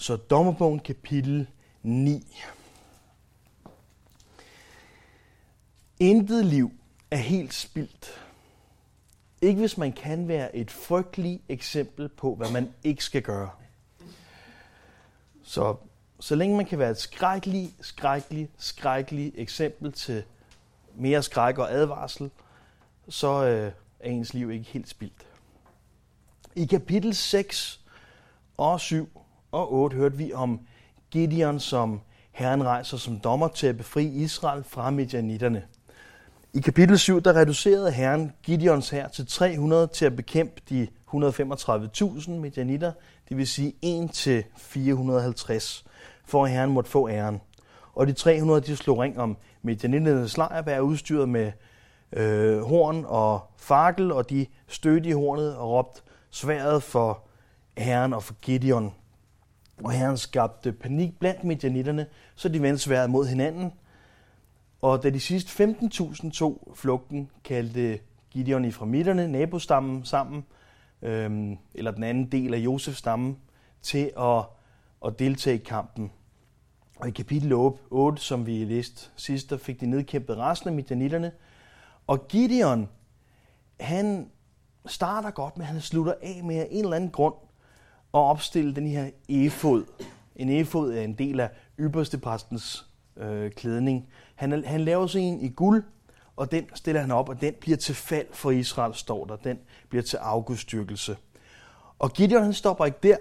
Så dommerbogen kapitel 9. Intet liv er helt spildt. Ikke hvis man kan være et frygteligt eksempel på, hvad man ikke skal gøre. Så, så længe man kan være et skrækkeligt, skrækkeligt, skrækkeligt eksempel til mere skræk og advarsel, så øh, er ens liv ikke helt spildt. I kapitel 6 og 7 og 8 hørte vi om Gideon, som Herren rejser som dommer til at befri Israel fra midjanitterne. I kapitel 7, der reducerede Herren Gideons her til 300 til at bekæmpe de 135.000 midjanitter, det vil sige 1 til 450, for at Herren måtte få æren. Og de 300, de slog ring om midjanitternes lejr, udstyret med øh, horn og fakkel, og de stødte i hornet og råbte sværet for Herren og for Gideon. Og Herren skabte panik blandt medianitterne, så de vendte sværet mod hinanden. Og da de sidste 15.000 tog flugten, kaldte Gideon i fra midterne, nabostammen, sammen, øhm, eller den anden del af Josefs stamme, til at, at deltage i kampen. Og i kapitel 8, som vi læste sidst, der fik de nedkæmpet resten af midjanitterne. Og Gideon, han starter godt, men han slutter af med en eller anden grund at opstille den her efod. En efod er en del af ypperste præstens øh, klædning. Han, han laver så en i guld, og den stiller han op, og den bliver til fald for Israel, står der. Den bliver til afgudstyrkelse. Og Gideon han stopper ikke der.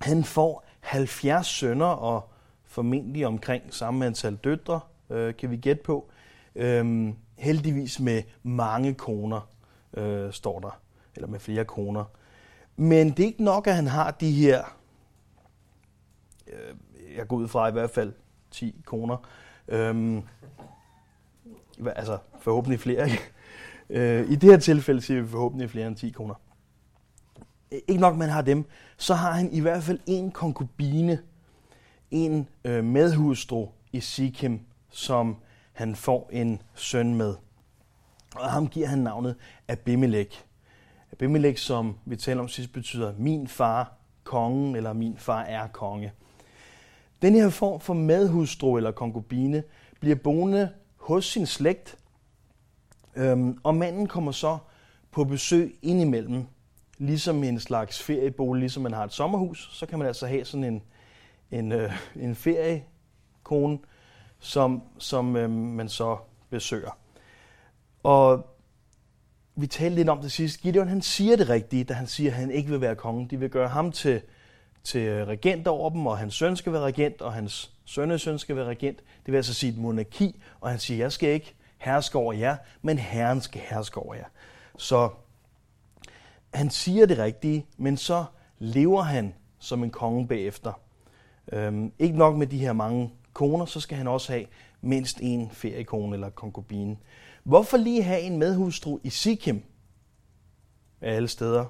Han får 70 sønner og formentlig omkring samme antal døtre, øh, kan vi gætte på. Øhm, heldigvis med mange koner, øh, står der, eller med flere koner. Men det er ikke nok, at han har de her, øh, jeg går ud fra i hvert fald 10 kroner. Øhm, altså forhåbentlig flere. Ikke? Øh, I det her tilfælde siger vi forhåbentlig flere end 10 kroner. Øh, ikke nok, man har dem, så har han i hvert fald en konkubine, en øh, medhustru i Sikkim, som han får en søn med. Og ham giver han navnet Abimelech. Abimelech, som vi taler om sidst, betyder min far, kongen, eller min far er konge. Den her form for madhustru eller konkubine bliver boende hos sin slægt, øhm, og manden kommer så på besøg indimellem, ligesom en slags feriebolig, ligesom man har et sommerhus, så kan man altså have sådan en, en, øh, en feriekone, som, som øh, man så besøger. Og vi talte lidt om det sidst, Gideon han siger det rigtige, da han siger, at han ikke vil være konge. De vil gøre ham til, til regent over dem, og hans søn skal være regent, og hans sønnesøn skal være regent. Det vil altså sige et monarki, og han siger, jeg skal ikke herske over jer, men Herren skal herske over jer. Så han siger det rigtige, men så lever han som en konge bagefter. Øhm, ikke nok med de her mange koner, så skal han også have mindst en feriekone eller konkubine. Hvorfor lige have en medhustru i Sikkim af alle steder?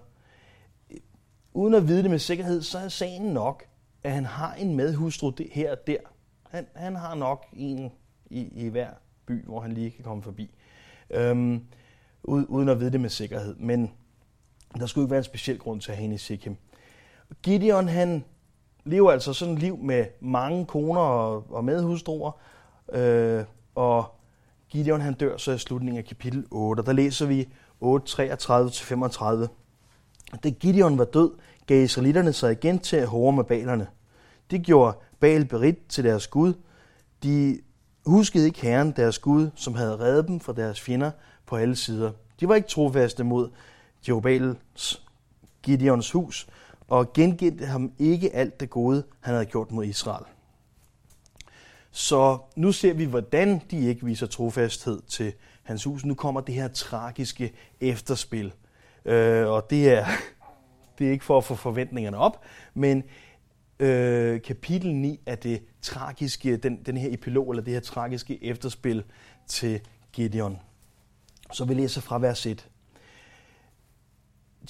Uden at vide det med sikkerhed, så er sagen nok, at han har en medhustru her og der. Han, han har nok en i, i hver by, hvor han lige kan komme forbi. Øhm, uden at vide det med sikkerhed. Men der skulle ikke være en speciel grund til at have hende i Sikkim. Gideon, han lever altså sådan et liv med mange koner og, og medhustruer, øh, og Gideon han dør så i slutningen af kapitel 8, og der læser vi 8.33-35. Da Gideon var død, gav israelitterne sig igen til at håre med balerne. Det gjorde Baal Berit til deres Gud. De huskede ikke Herren, deres Gud, som havde reddet dem fra deres fjender på alle sider. De var ikke trofaste mod Jerubals, Gideons hus, og gengældte ham ikke alt det gode, han havde gjort mod Israel. Så nu ser vi, hvordan de ikke viser trofasthed til hans hus. Nu kommer det her tragiske efterspil. Øh, og det er, det er ikke for at få forventningerne op, men øh, kapitel 9 er det tragiske, den, den her epilog, eller det her tragiske efterspil til Gideon. Så vi læser fra vers 1.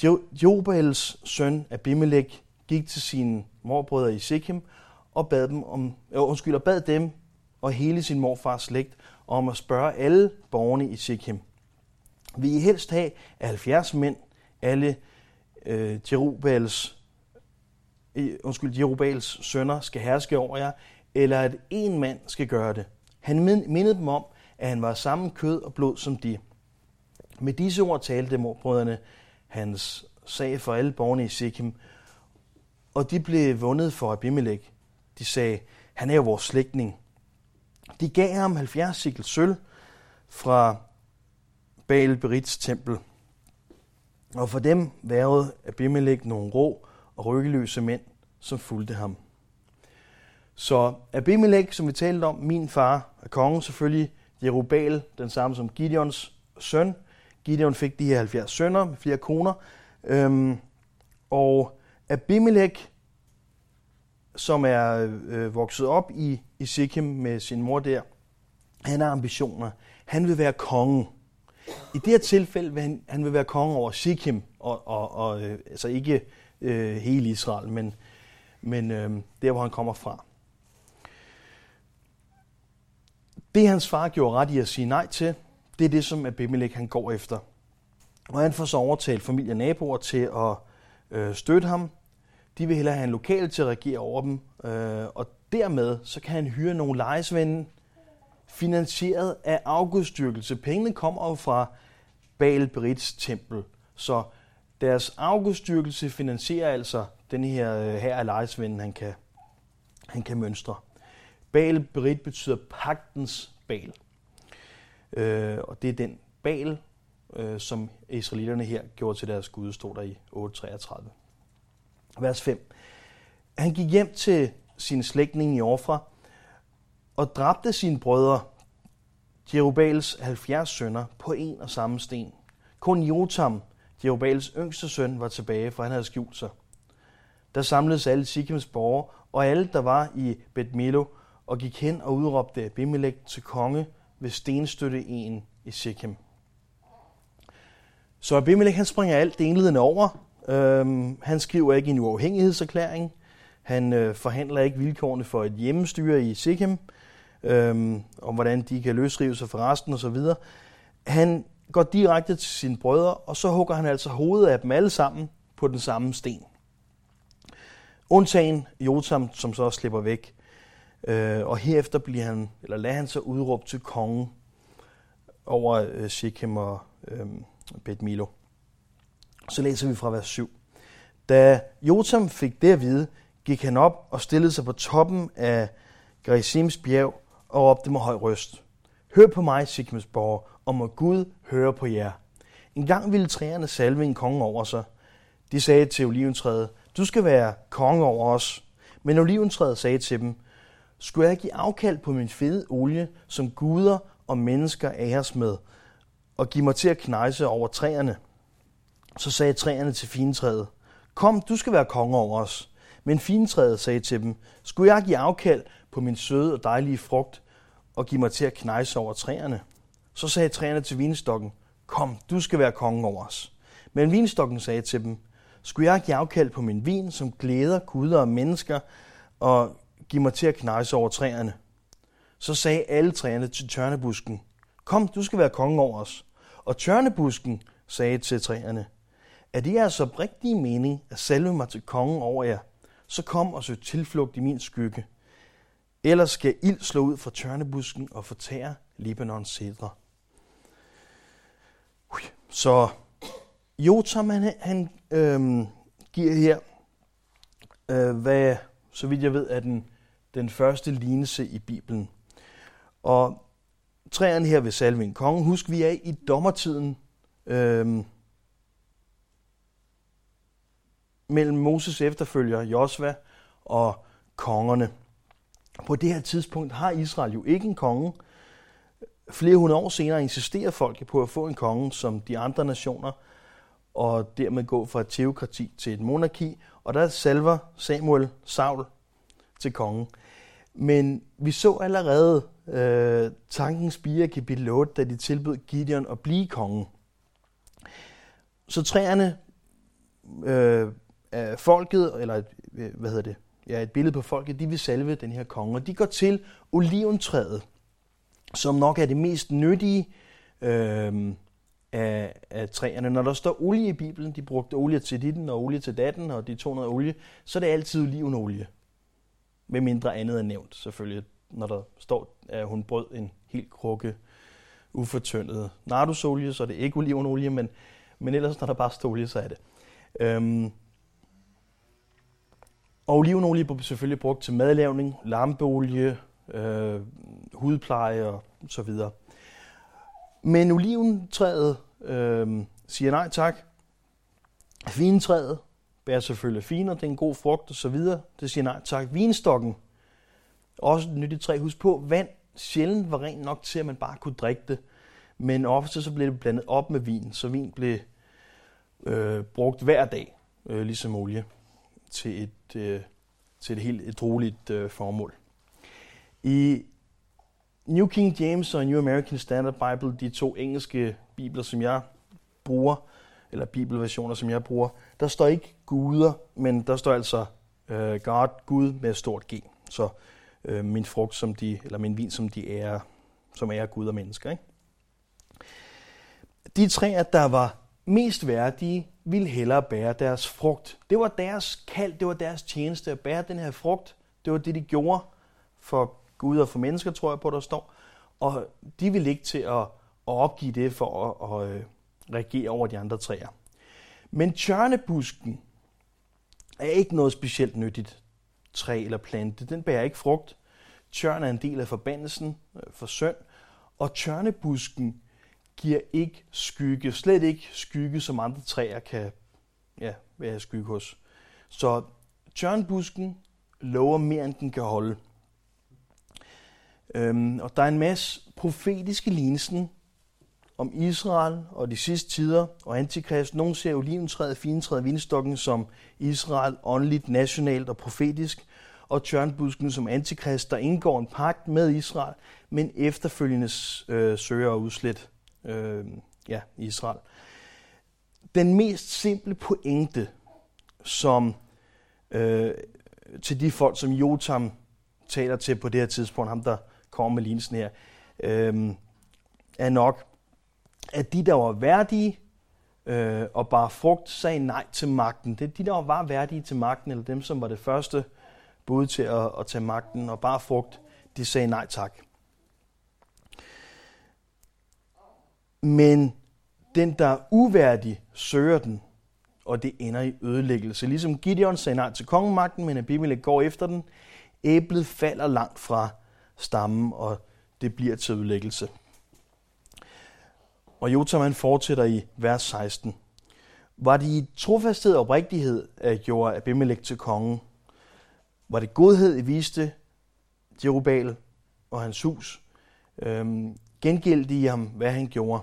Jo, Jobels søn Abimelech gik til sine morbrødre i Sikkim og bad dem om, øh, undskyld, og bad dem og hele sin morfars slægt om at spørge alle borgerne i Sikkim. Vi I helst have 70 mænd, alle øh, Jerubals undskyld, Jerubals sønner skal herske over jer, eller at en mand skal gøre det. Han mindede dem om, at han var samme kød og blod som de. Med disse ord talte morbrødrene hans sag for alle borgerne i Sikkim, og de blev vundet for Abimelech. De sagde, han er jo vores slægtning. De gav ham 70 sikkel sølv fra Baal Berits tempel. Og for dem værede Abimelech nogle rå og ryggeløse mænd, som fulgte ham. Så Abimelech, som vi talte om, min far er kongen selvfølgelig, Jerubal, den samme som Gideons søn. Gideon fik de her 70 sønner med flere koner. Øhm, og Abimelech, som er øh, vokset op i, i Sikkim med sin mor der, han har ambitioner. Han vil være konge. I det her tilfælde vil han, han vil være konge over Sikkim, og, og, og øh, altså ikke øh, hele Israel, men, men øh, der, hvor han kommer fra. Det hans far gjorde ret i at sige nej til, det er det, som Abimelech han går efter. Og han får så overtalt familie og naboer til at øh, støtte ham. De vil hellere have en lokal til at regere over dem, øh, og dermed så kan han hyre nogle lejesvende, finansieret af afgudstyrkelse. Pengene kommer jo fra Baal Berits tempel, så deres afgudstyrkelse finansierer altså den her øh, her af lejesvenden, han kan, han kan mønstre. Baal Berit betyder pagtens bal. Øh, og det er den bal, øh, som israelitterne her gjorde til deres gud, stod der i 8.33. Vers 5. Han gik hjem til sin slægtning i Orfra og dræbte sine brødre, Jerubals 70 sønner, på en og samme sten. Kun Jotam, Jerubals yngste søn, var tilbage, for han havde skjult sig. Der samledes alle Sikkems borgere, og alle, der var i Betmelo, og gik hen og udråbte Abimelech til konge ved stenstøtte en i Sikkim. Så Abimelech han springer alt det indledende over. Øhm, han skriver ikke en uafhængighedserklæring. Han øh, forhandler ikke vilkårene for et hjemmestyre i Sikkim, øhm, om hvordan de kan løsrive sig fra resten osv. Han går direkte til sine brødre, og så hugger han altså hovedet af dem alle sammen på den samme sten. Undtagen Jotam, som så slipper væk. Øh, og herefter bliver han, eller lader han sig udråbe til kongen over øh, Shechem og øh, Bet Milo. Så læser vi fra vers 7. Da Jotam fik det at vide, gik han op og stillede sig på toppen af Gerisims bjerg og råbte med høj røst. Hør på mig, Sikkems borger, og må Gud høre på jer. En gang ville træerne salve en konge over sig. De sagde til oliventræet, du skal være konge over os. Men oliventræet sagde til dem, skulle jeg give afkald på min fede olie, som guder og mennesker æres med, og give mig til at knejse over træerne? Så sagde træerne til fintræet, kom, du skal være konge over os. Men fintræet sagde til dem, skulle jeg give afkald på min søde og dejlige frugt, og give mig til at knejse over træerne? Så sagde træerne til vinstokken, kom, du skal være konge over os. Men vinstokken sagde til dem, skulle jeg give afkald på min vin, som glæder guder og mennesker, og give mig til at knejse over træerne? Så sagde alle træerne til tørnebusken, kom, du skal være konge over os. Og tørnebusken sagde til træerne, er det jeres oprigtige mening at salve mig til kongen over jer, så kom og søg tilflugt i min skygge. Ellers skal ild slå ud fra tørnebusken og fortære Libanons cedre. Så Jotam, han, han øhm, giver her, øh, hvad, så vidt jeg ved, er den, den første lignelse i Bibelen. Og træerne her ved salve en konge, husk, vi er i dommertiden øhm, mellem Moses efterfølger Josva og kongerne. På det her tidspunkt har Israel jo ikke en konge, Flere hundrede år senere insisterer folket på at få en konge som de andre nationer, og dermed gå fra et teokrati til et monarki, og der salver Samuel Saul til kongen. Men vi så allerede øh, tanken spire i kapitel 8, da de tilbød Gideon at blive konge. Så træerne øh, øh, folket, eller øh, hvad hedder det, ja, et billede på folket, de vil salve den her konge, og de går til oliventræet, som nok er det mest nyttige øh, af, af træerne. Når der står olie i Bibelen, de brugte olie til ditten og olie til datten, og de tog noget olie, så er det altid olivenolie. Med mindre andet er nævnt, selvfølgelig. Når der står, at hun brød en helt krukke ufortyndet nardusolie, så er det ikke olivenolie, men, men ellers når der bare står olie, så er det. Øhm, og olivenolie bliver selvfølgelig brugt til madlavning, lampeolie, øh, hudpleje og så videre. Men oliventræet øh, siger nej tak. Vintræet bærer selvfølgelig finer, det er en god frugt og så videre. Det siger nej tak. Vinstokken, også et nyttigt træ. Husk på, vand sjældent var rent nok til, at man bare kunne drikke det. Men ofte så blev det blandet op med vin, så vin blev øh, brugt hver dag, øh, ligesom olie, til et, øh, til et helt et roligt øh, formål. I New King James og New American Standard Bible, de to engelske bibler, som jeg bruger, eller bibelversioner, som jeg bruger, der står ikke guder, men der står altså øh, God, Gud med stort G. Så øh, min frugt, som de, eller min vin, som de er, som er Gud og mennesker. Ikke? De træer, der var mest værdige, ville hellere bære deres frugt. Det var deres kald, det var deres tjeneste at bære den her frugt. Det var det, de gjorde for Gud og for mennesker, tror jeg på, der står. Og de ville ikke til at, at opgive det for at, at, øh, regere over de andre træer. Men tjørnebusken er ikke noget specielt nyttigt træ eller plante. Den bærer ikke frugt. Tjørn er en del af forbandelsen øh, for søn, og tjørnebusken giver ikke skygge, slet ikke skygge, som andre træer kan ja, være skygge hos. Så tjørnbusken lover mere, end den kan holde. Øhm, og der er en masse profetiske lignelsen om Israel og de sidste tider og antikrist. Nogle ser oliventræet, fintræet, vinstokken som Israel, åndeligt, nationalt og profetisk, og tjørnbusken som antikrist, der indgår en pagt med Israel, men efterfølgende øh, søger at udslætte øh, ja, Israel. Den mest simple pointe, som øh, til de folk, som Jotam taler til på det her tidspunkt, ham der kommer med linsen her, øh, er nok, at de, der var værdige øh, og bare frugt, sagde nej til magten. Det er de, der var værdige til magten, eller dem, som var det første bud til at, at tage magten og bare frugt, de sagde nej tak. Men den, der er uværdig, søger den, og det ender i ødelæggelse. Ligesom Gideon sagde nej til kongemagten, men Abimelech går efter den. Æblet falder langt fra stammen, og det bliver til ødelæggelse. Og Jotam han fortsætter i vers 16. Var det i trofasthed og oprigtighed, at gjorde Abimelech til kongen? Var det godhed, I viste Jerubal og hans hus? Øhm, gengældte I ham, hvad han gjorde?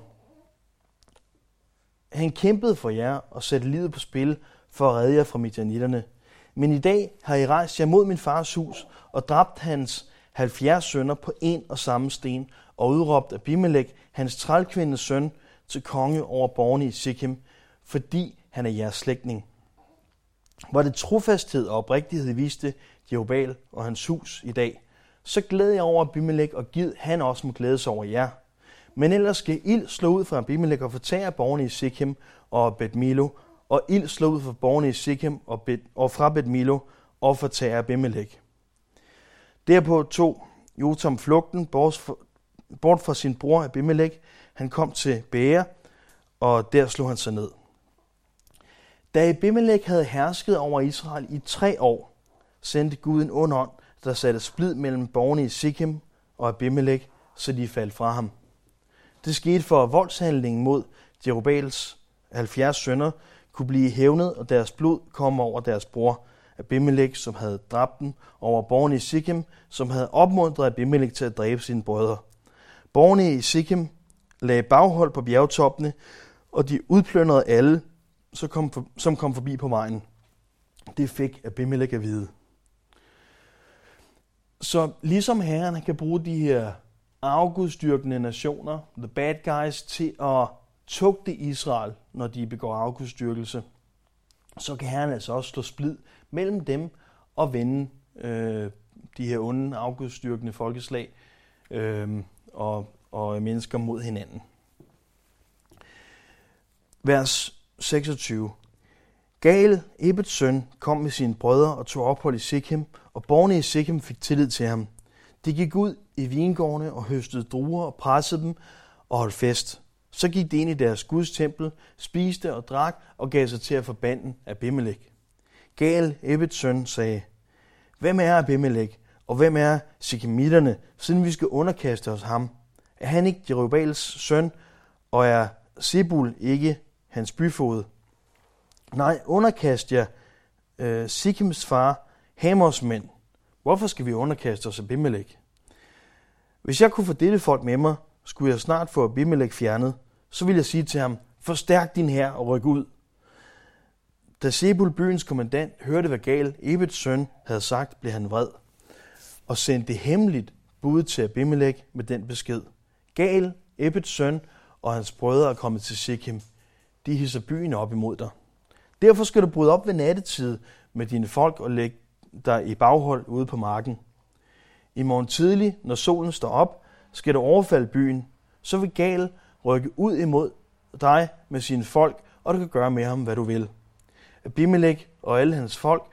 Han kæmpede for jer og satte livet på spil for at redde jer fra midjanitterne. Men i dag har I rejst jer mod min fars hus og dræbt hans 70 sønner på en og samme sten og udråbt Abimelech, hans trælkvindes søn, til konge over borgerne i Sikkim, fordi han er jeres slægtning. Var det trofasthed og oprigtighed, viste Jerubal og hans hus i dag, så glæd jeg over Abimelech, og giv han også må glædes over jer. Men ellers skal ild slå ud fra Abimelech og fortære borgerne i Sikhem og Bet Milo, og ild slå ud fra borgerne i Sikhem og, Bet, og fra Bet Milo og fortære Abimelech. Derpå tog Jotam flugten bort fra sin bror Abimelech. Han kom til Bære, og der slog han sig ned. Da Abimelech havde hersket over Israel i tre år, sendte Gud en ond ånd, der satte splid mellem borgerne i Sikkim og Abimelech, så de faldt fra ham. Det skete for, at voldshandlingen mod Jerubals 70 sønner kunne blive hævnet, og deres blod kom over deres bror Abimelech, som havde dræbt dem, over borgerne i Sikkim, som havde opmuntret Abimelech til at dræbe sine brødre. Borgerne i Sikkim lagde baghold på bjergtoppene, og de udplyndrede alle, som kom forbi på vejen. Det fik Abimelech at vide. Så ligesom herren kan bruge de her afgudstyrkende nationer, the bad guys, til at tugte Israel, når de begår afgudstyrkelse, så kan herren altså også slå splid mellem dem og vende øh, de her onde afgudstyrkende folkeslag øh, og, og mennesker mod hinanden. Vers 26. Gal, Ebets søn, kom med sine brødre og tog ophold i Sikhem, og borgerne i Sikhem fik tillid til ham. De gik ud i vingårdene og høstede druer og pressede dem og holdt fest. Så gik de ind i deres Guds tempel, spiste og drak og gav sig til at forbande Abimelech. Gal, Ebets søn, sagde, Hvem er Abimelech, og hvem er Sikhemitterne, siden vi skal underkaste os ham? Er han ikke Jerubals søn, og er Sibul ikke hans byfod? Nej, underkast jer øh, Sikims far, Hamors mænd. Hvorfor skal vi underkaste os Abimelech? Hvis jeg kunne få dette folk med mig, skulle jeg snart få Abimelech fjernet. Så ville jeg sige til ham, forstærk din her og ryk ud. Da Sebul, byens kommandant, hørte, hvad gal Ebets søn havde sagt, blev han vred og sendte hemmeligt bud til Abimelech med den besked. Gal, Ebets søn og hans brødre er kommet til Sikkim. De hisser byen op imod dig. Derfor skal du bryde op ved nattetid med dine folk og lægge dig i baghold ude på marken. I morgen tidlig, når solen står op, skal du overfalde byen. Så vil Gal rykke ud imod dig med sine folk, og du kan gøre med ham, hvad du vil. Abimelech og alle hans folk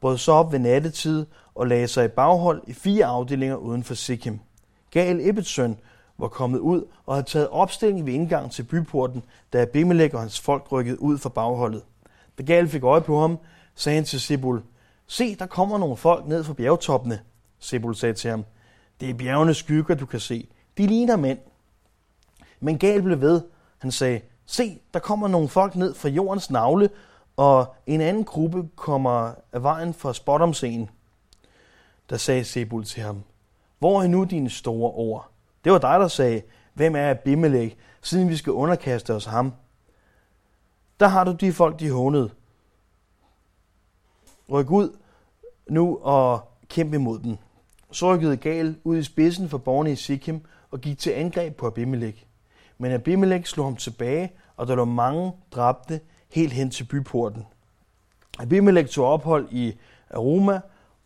brød så op ved nattetid og lagde sig i baghold i fire afdelinger uden for Sikkim. Gal Ebets søn var kommet ud og havde taget opstilling ved indgangen til byporten, da Abimelech og hans folk rykkede ud fra bagholdet. Da Gal fik øje på ham, sagde han til Sibul, Se, der kommer nogle folk ned fra bjergtoppene. Sibul sagde til ham, Det er bjergenes skygger, du kan se. De ligner mænd. Men Gal blev ved. Han sagde, Se, der kommer nogle folk ned fra jordens navle, og en anden gruppe kommer af vejen fra Spotomseen. Der sagde Sebul til ham, Hvor er nu dine store ord? Det var dig, der sagde, Hvem er Abimelech, siden vi skal underkaste os ham? Der har du de folk, de hånede. Ryk ud nu og kæmpe imod dem. Så rykkede Gal ud i spidsen for borgerne i Sikkim og gik til angreb på Abimelech. Men Abimelech slog ham tilbage, og der lå mange dræbte helt hen til byporten. Abimelech tog ophold i Aroma,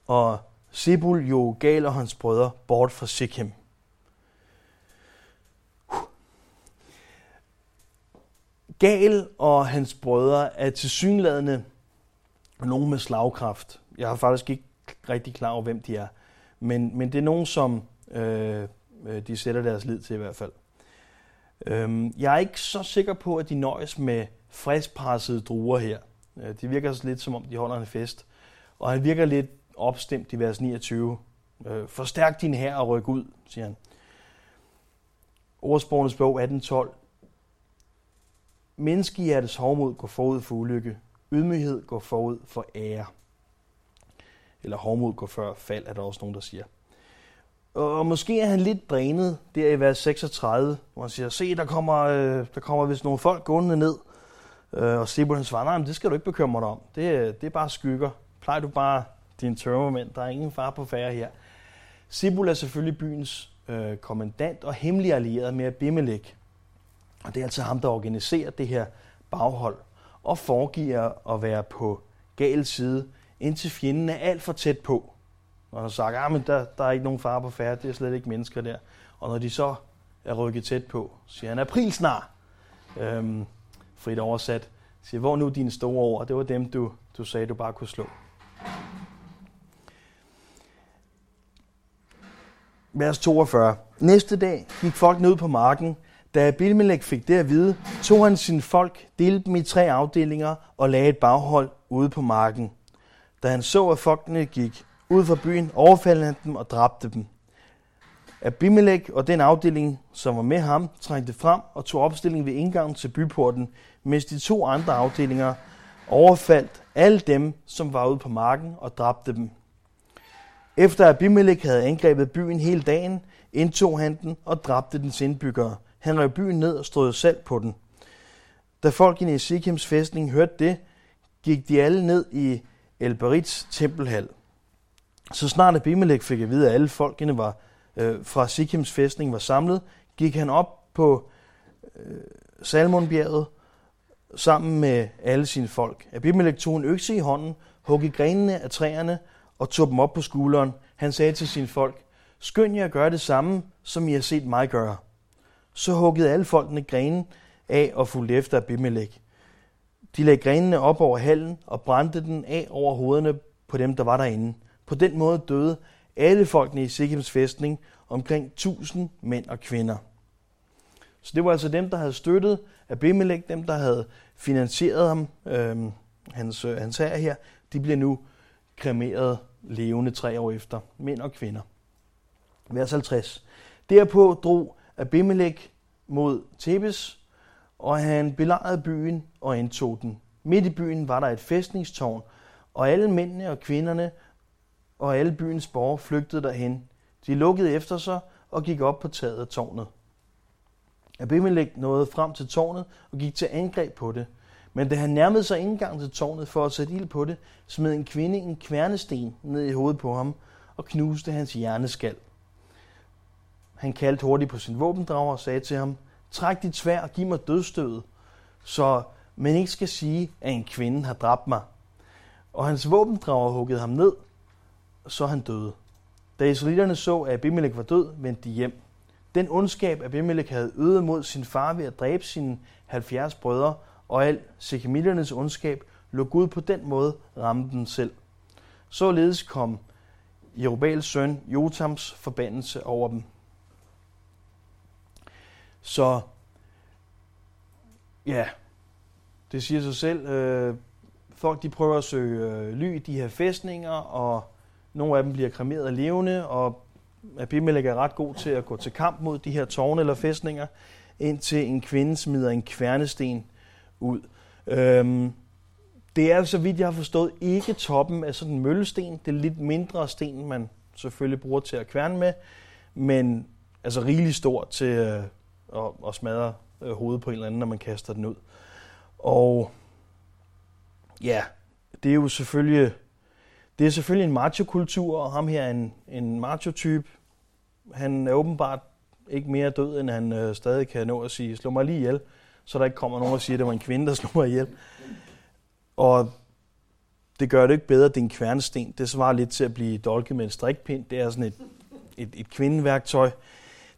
og Sebul jo Gal og hans brødre bort fra Sikkim. Gal og hans brødre er tilsyneladende nogen med slagkraft. Jeg har faktisk ikke rigtig klar over, hvem de er. Men, men det er nogen, som øh, øh, de sætter deres lid til i hvert fald. Øhm, jeg er ikke så sikker på, at de nøjes med friskpressede druer her. Øh, det virker altså lidt som om, de holder en fest. Og han virker lidt opstemt i vers 29. Øh, Forstærk din her og ryk ud, siger han. Ordsprogenes bog 1812. Menneskehjertets hovmod går forud for ulykke. Ydmyghed går forud for ære. Eller hovmod går før fald, er der også nogen, der siger. Og måske er han lidt drænet der i vers 36, hvor han siger, se, der kommer, øh, der kommer vist nogle folk gående ned. Øh, og Sebul han svarer, nej, men det skal du ikke bekymre dig om. Det, øh, det er bare skygger. Plej du bare din tømmermænd. Der er ingen far på færre her. Sebul er selvfølgelig byens øh, kommandant og hemmelig allieret med Abimelech. Og det er altså ham, der organiserer det her baghold og foregiver at være på gal side, indtil fjenden er alt for tæt på. Og han sagt, at ah, der, der er ikke nogen far på færd, det er slet ikke mennesker der. Og når de så er rykket tæt på, siger han, april snart. Øhm, frit oversat, siger, hvor nu dine store ord? Det var dem, du, du sagde, du bare kunne slå. Vers 42. Næste dag gik folk ned på marken. Da Abimelech fik det at vide, tog han sine folk, delte dem i tre afdelinger og lagde et baghold ude på marken. Da han så, at folkene gik ud fra byen, overfaldt han dem og dræbte dem. Abimelech og den afdeling, som var med ham, trængte frem og tog opstilling ved indgangen til byporten, mens de to andre afdelinger overfaldt alle dem, som var ude på marken og dræbte dem. Efter Abimelech havde angrebet byen hele dagen, indtog han den og dræbte dens indbyggere. Han rev byen ned og strøede salt på den. Da folk i Sikhims fæstning hørte det, gik de alle ned i Elberits tempelhal. Så snart Abimelech fik at vide, at alle folkene var, øh, fra Sikhims fæstning var samlet, gik han op på øh, Salmonbjerget sammen med alle sine folk. Abimelech tog en økse i hånden, hugge grenene af træerne og tog dem op på skulderen. Han sagde til sine folk, skynd jer at gøre det samme, som I har set mig gøre. Så huggede alle folkene grenen af og fulgte efter Abimelech. De lagde grenene op over hallen og brændte den af over hovederne på dem, der var derinde. På den måde døde alle folkene i Sikhims fæstning, omkring 1000 mænd og kvinder. Så det var altså dem, der havde støttet Abimelech, dem, der havde finansieret ham, øhm, øh, hans, hans her her, de bliver nu kremeret levende tre år efter, mænd og kvinder. Vers 50. Derpå drog Abimelech mod Thebes, og han belejrede byen og indtog den. Midt i byen var der et fæstningstårn, og alle mændene og kvinderne og alle byens borgere flygtede derhen. De lukkede efter sig og gik op på taget af tårnet. Abimelech nåede frem til tårnet og gik til angreb på det. Men da han nærmede sig indgangen til tårnet for at sætte ild på det, smed en kvinde en kværnesten ned i hovedet på ham og knuste hans hjerneskal. Han kaldte hurtigt på sin våbendrager og sagde til ham, træk dit svær og giv mig dødstødet, så man ikke skal sige, at en kvinde har dræbt mig. Og hans våbendrager huggede ham ned, så han døde. Da israelitterne så, at Abimelech var død, vendte de hjem. Den ondskab, Abimelech havde øget mod sin far ved at dræbe sine 70 brødre, og al sekemillernes ondskab, lå Gud på den måde ramme den selv. Således kom Jerubals søn Jotams forbandelse over dem. Så ja, det siger sig selv. Øh, folk de prøver at søge øh, ly i de her fæstninger, og nogle af dem bliver kremeret levende, og Abimelech er ret god til at gå til kamp mod de her tårne eller fæstninger, indtil en kvinde smider en kværnesten ud. Øhm, det er, så vidt jeg har forstået, ikke toppen af sådan en møllesten. Det er lidt mindre sten, man selvfølgelig bruger til at kværne med, men altså rigeligt stor til øh, og, og smadrer øh, hovedet på en eller anden, når man kaster den ud. Og ja, det er jo selvfølgelig det er selvfølgelig en macho-kultur, og ham her er en, en macho-type. Han er åbenbart ikke mere død, end han øh, stadig kan nå at sige, slå mig lige ihjel, så der ikke kommer nogen og siger, at det var en kvinde, der slog mig ihjel. Og det gør det ikke bedre, at det er en kværnesten. Det svarer lidt til at blive dolket med en strikpind. Det er sådan et, et, et kvindeværktøj.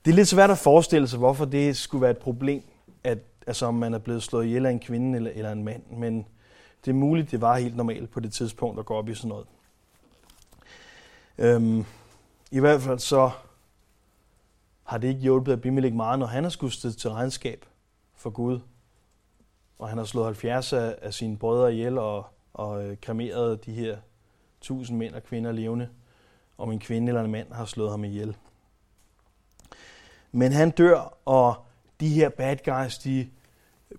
Det er lidt svært at forestille sig, hvorfor det skulle være et problem, at altså, om man er blevet slået ihjel af en kvinde eller, eller en mand. Men det er muligt, det var helt normalt på det tidspunkt at gå op i sådan noget. Øhm, I hvert fald så har det ikke hjulpet Abimelech meget, når han har skulle til regnskab for Gud. Og han har slået 70 af, af sine brødre ihjel og, og øh, kremeret de her tusind mænd og kvinder levende. Om en kvinde eller en mand har slået ham ihjel. Men han dør, og de her bad guys, de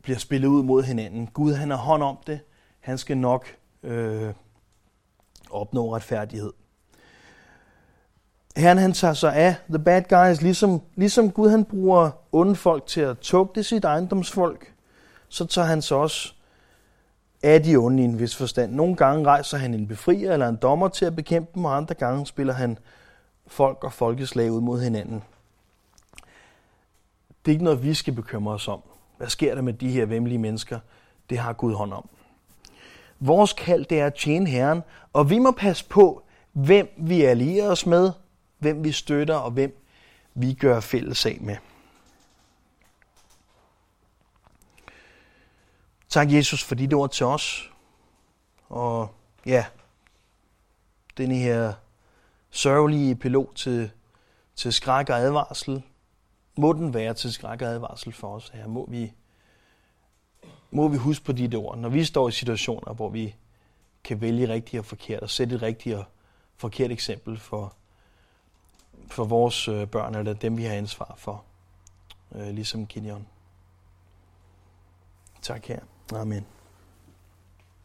bliver spillet ud mod hinanden. Gud, han har hånd om det. Han skal nok øh, opnå retfærdighed. Herren han tager sig af the bad guys, ligesom, ligesom Gud han bruger onde folk til at tugte sit ejendomsfolk, så tager han sig også af de onde i en vis forstand. Nogle gange rejser han en befrier eller en dommer til at bekæmpe dem, og andre gange spiller han folk og folkeslag ud mod hinanden. Det er ikke noget, vi skal bekymre os om. Hvad sker der med de her vemmelige mennesker? Det har Gud hånd om. Vores kald det er at tjene Herren, og vi må passe på, hvem vi allierer os med, hvem vi støtter og hvem vi gør fælles af med. Tak Jesus for dit ord til os. Og ja, den her sørgelige pilot til, til skræk og advarsel, må den være til skræk og advarsel for os her. Må vi, må vi huske på dit ord, når vi står i situationer, hvor vi kan vælge rigtigt og forkert, og sætte et rigtigt og forkert eksempel for, for vores øh, børn, eller dem vi har ansvar for, øh, ligesom Gideon. Tak her. Amen.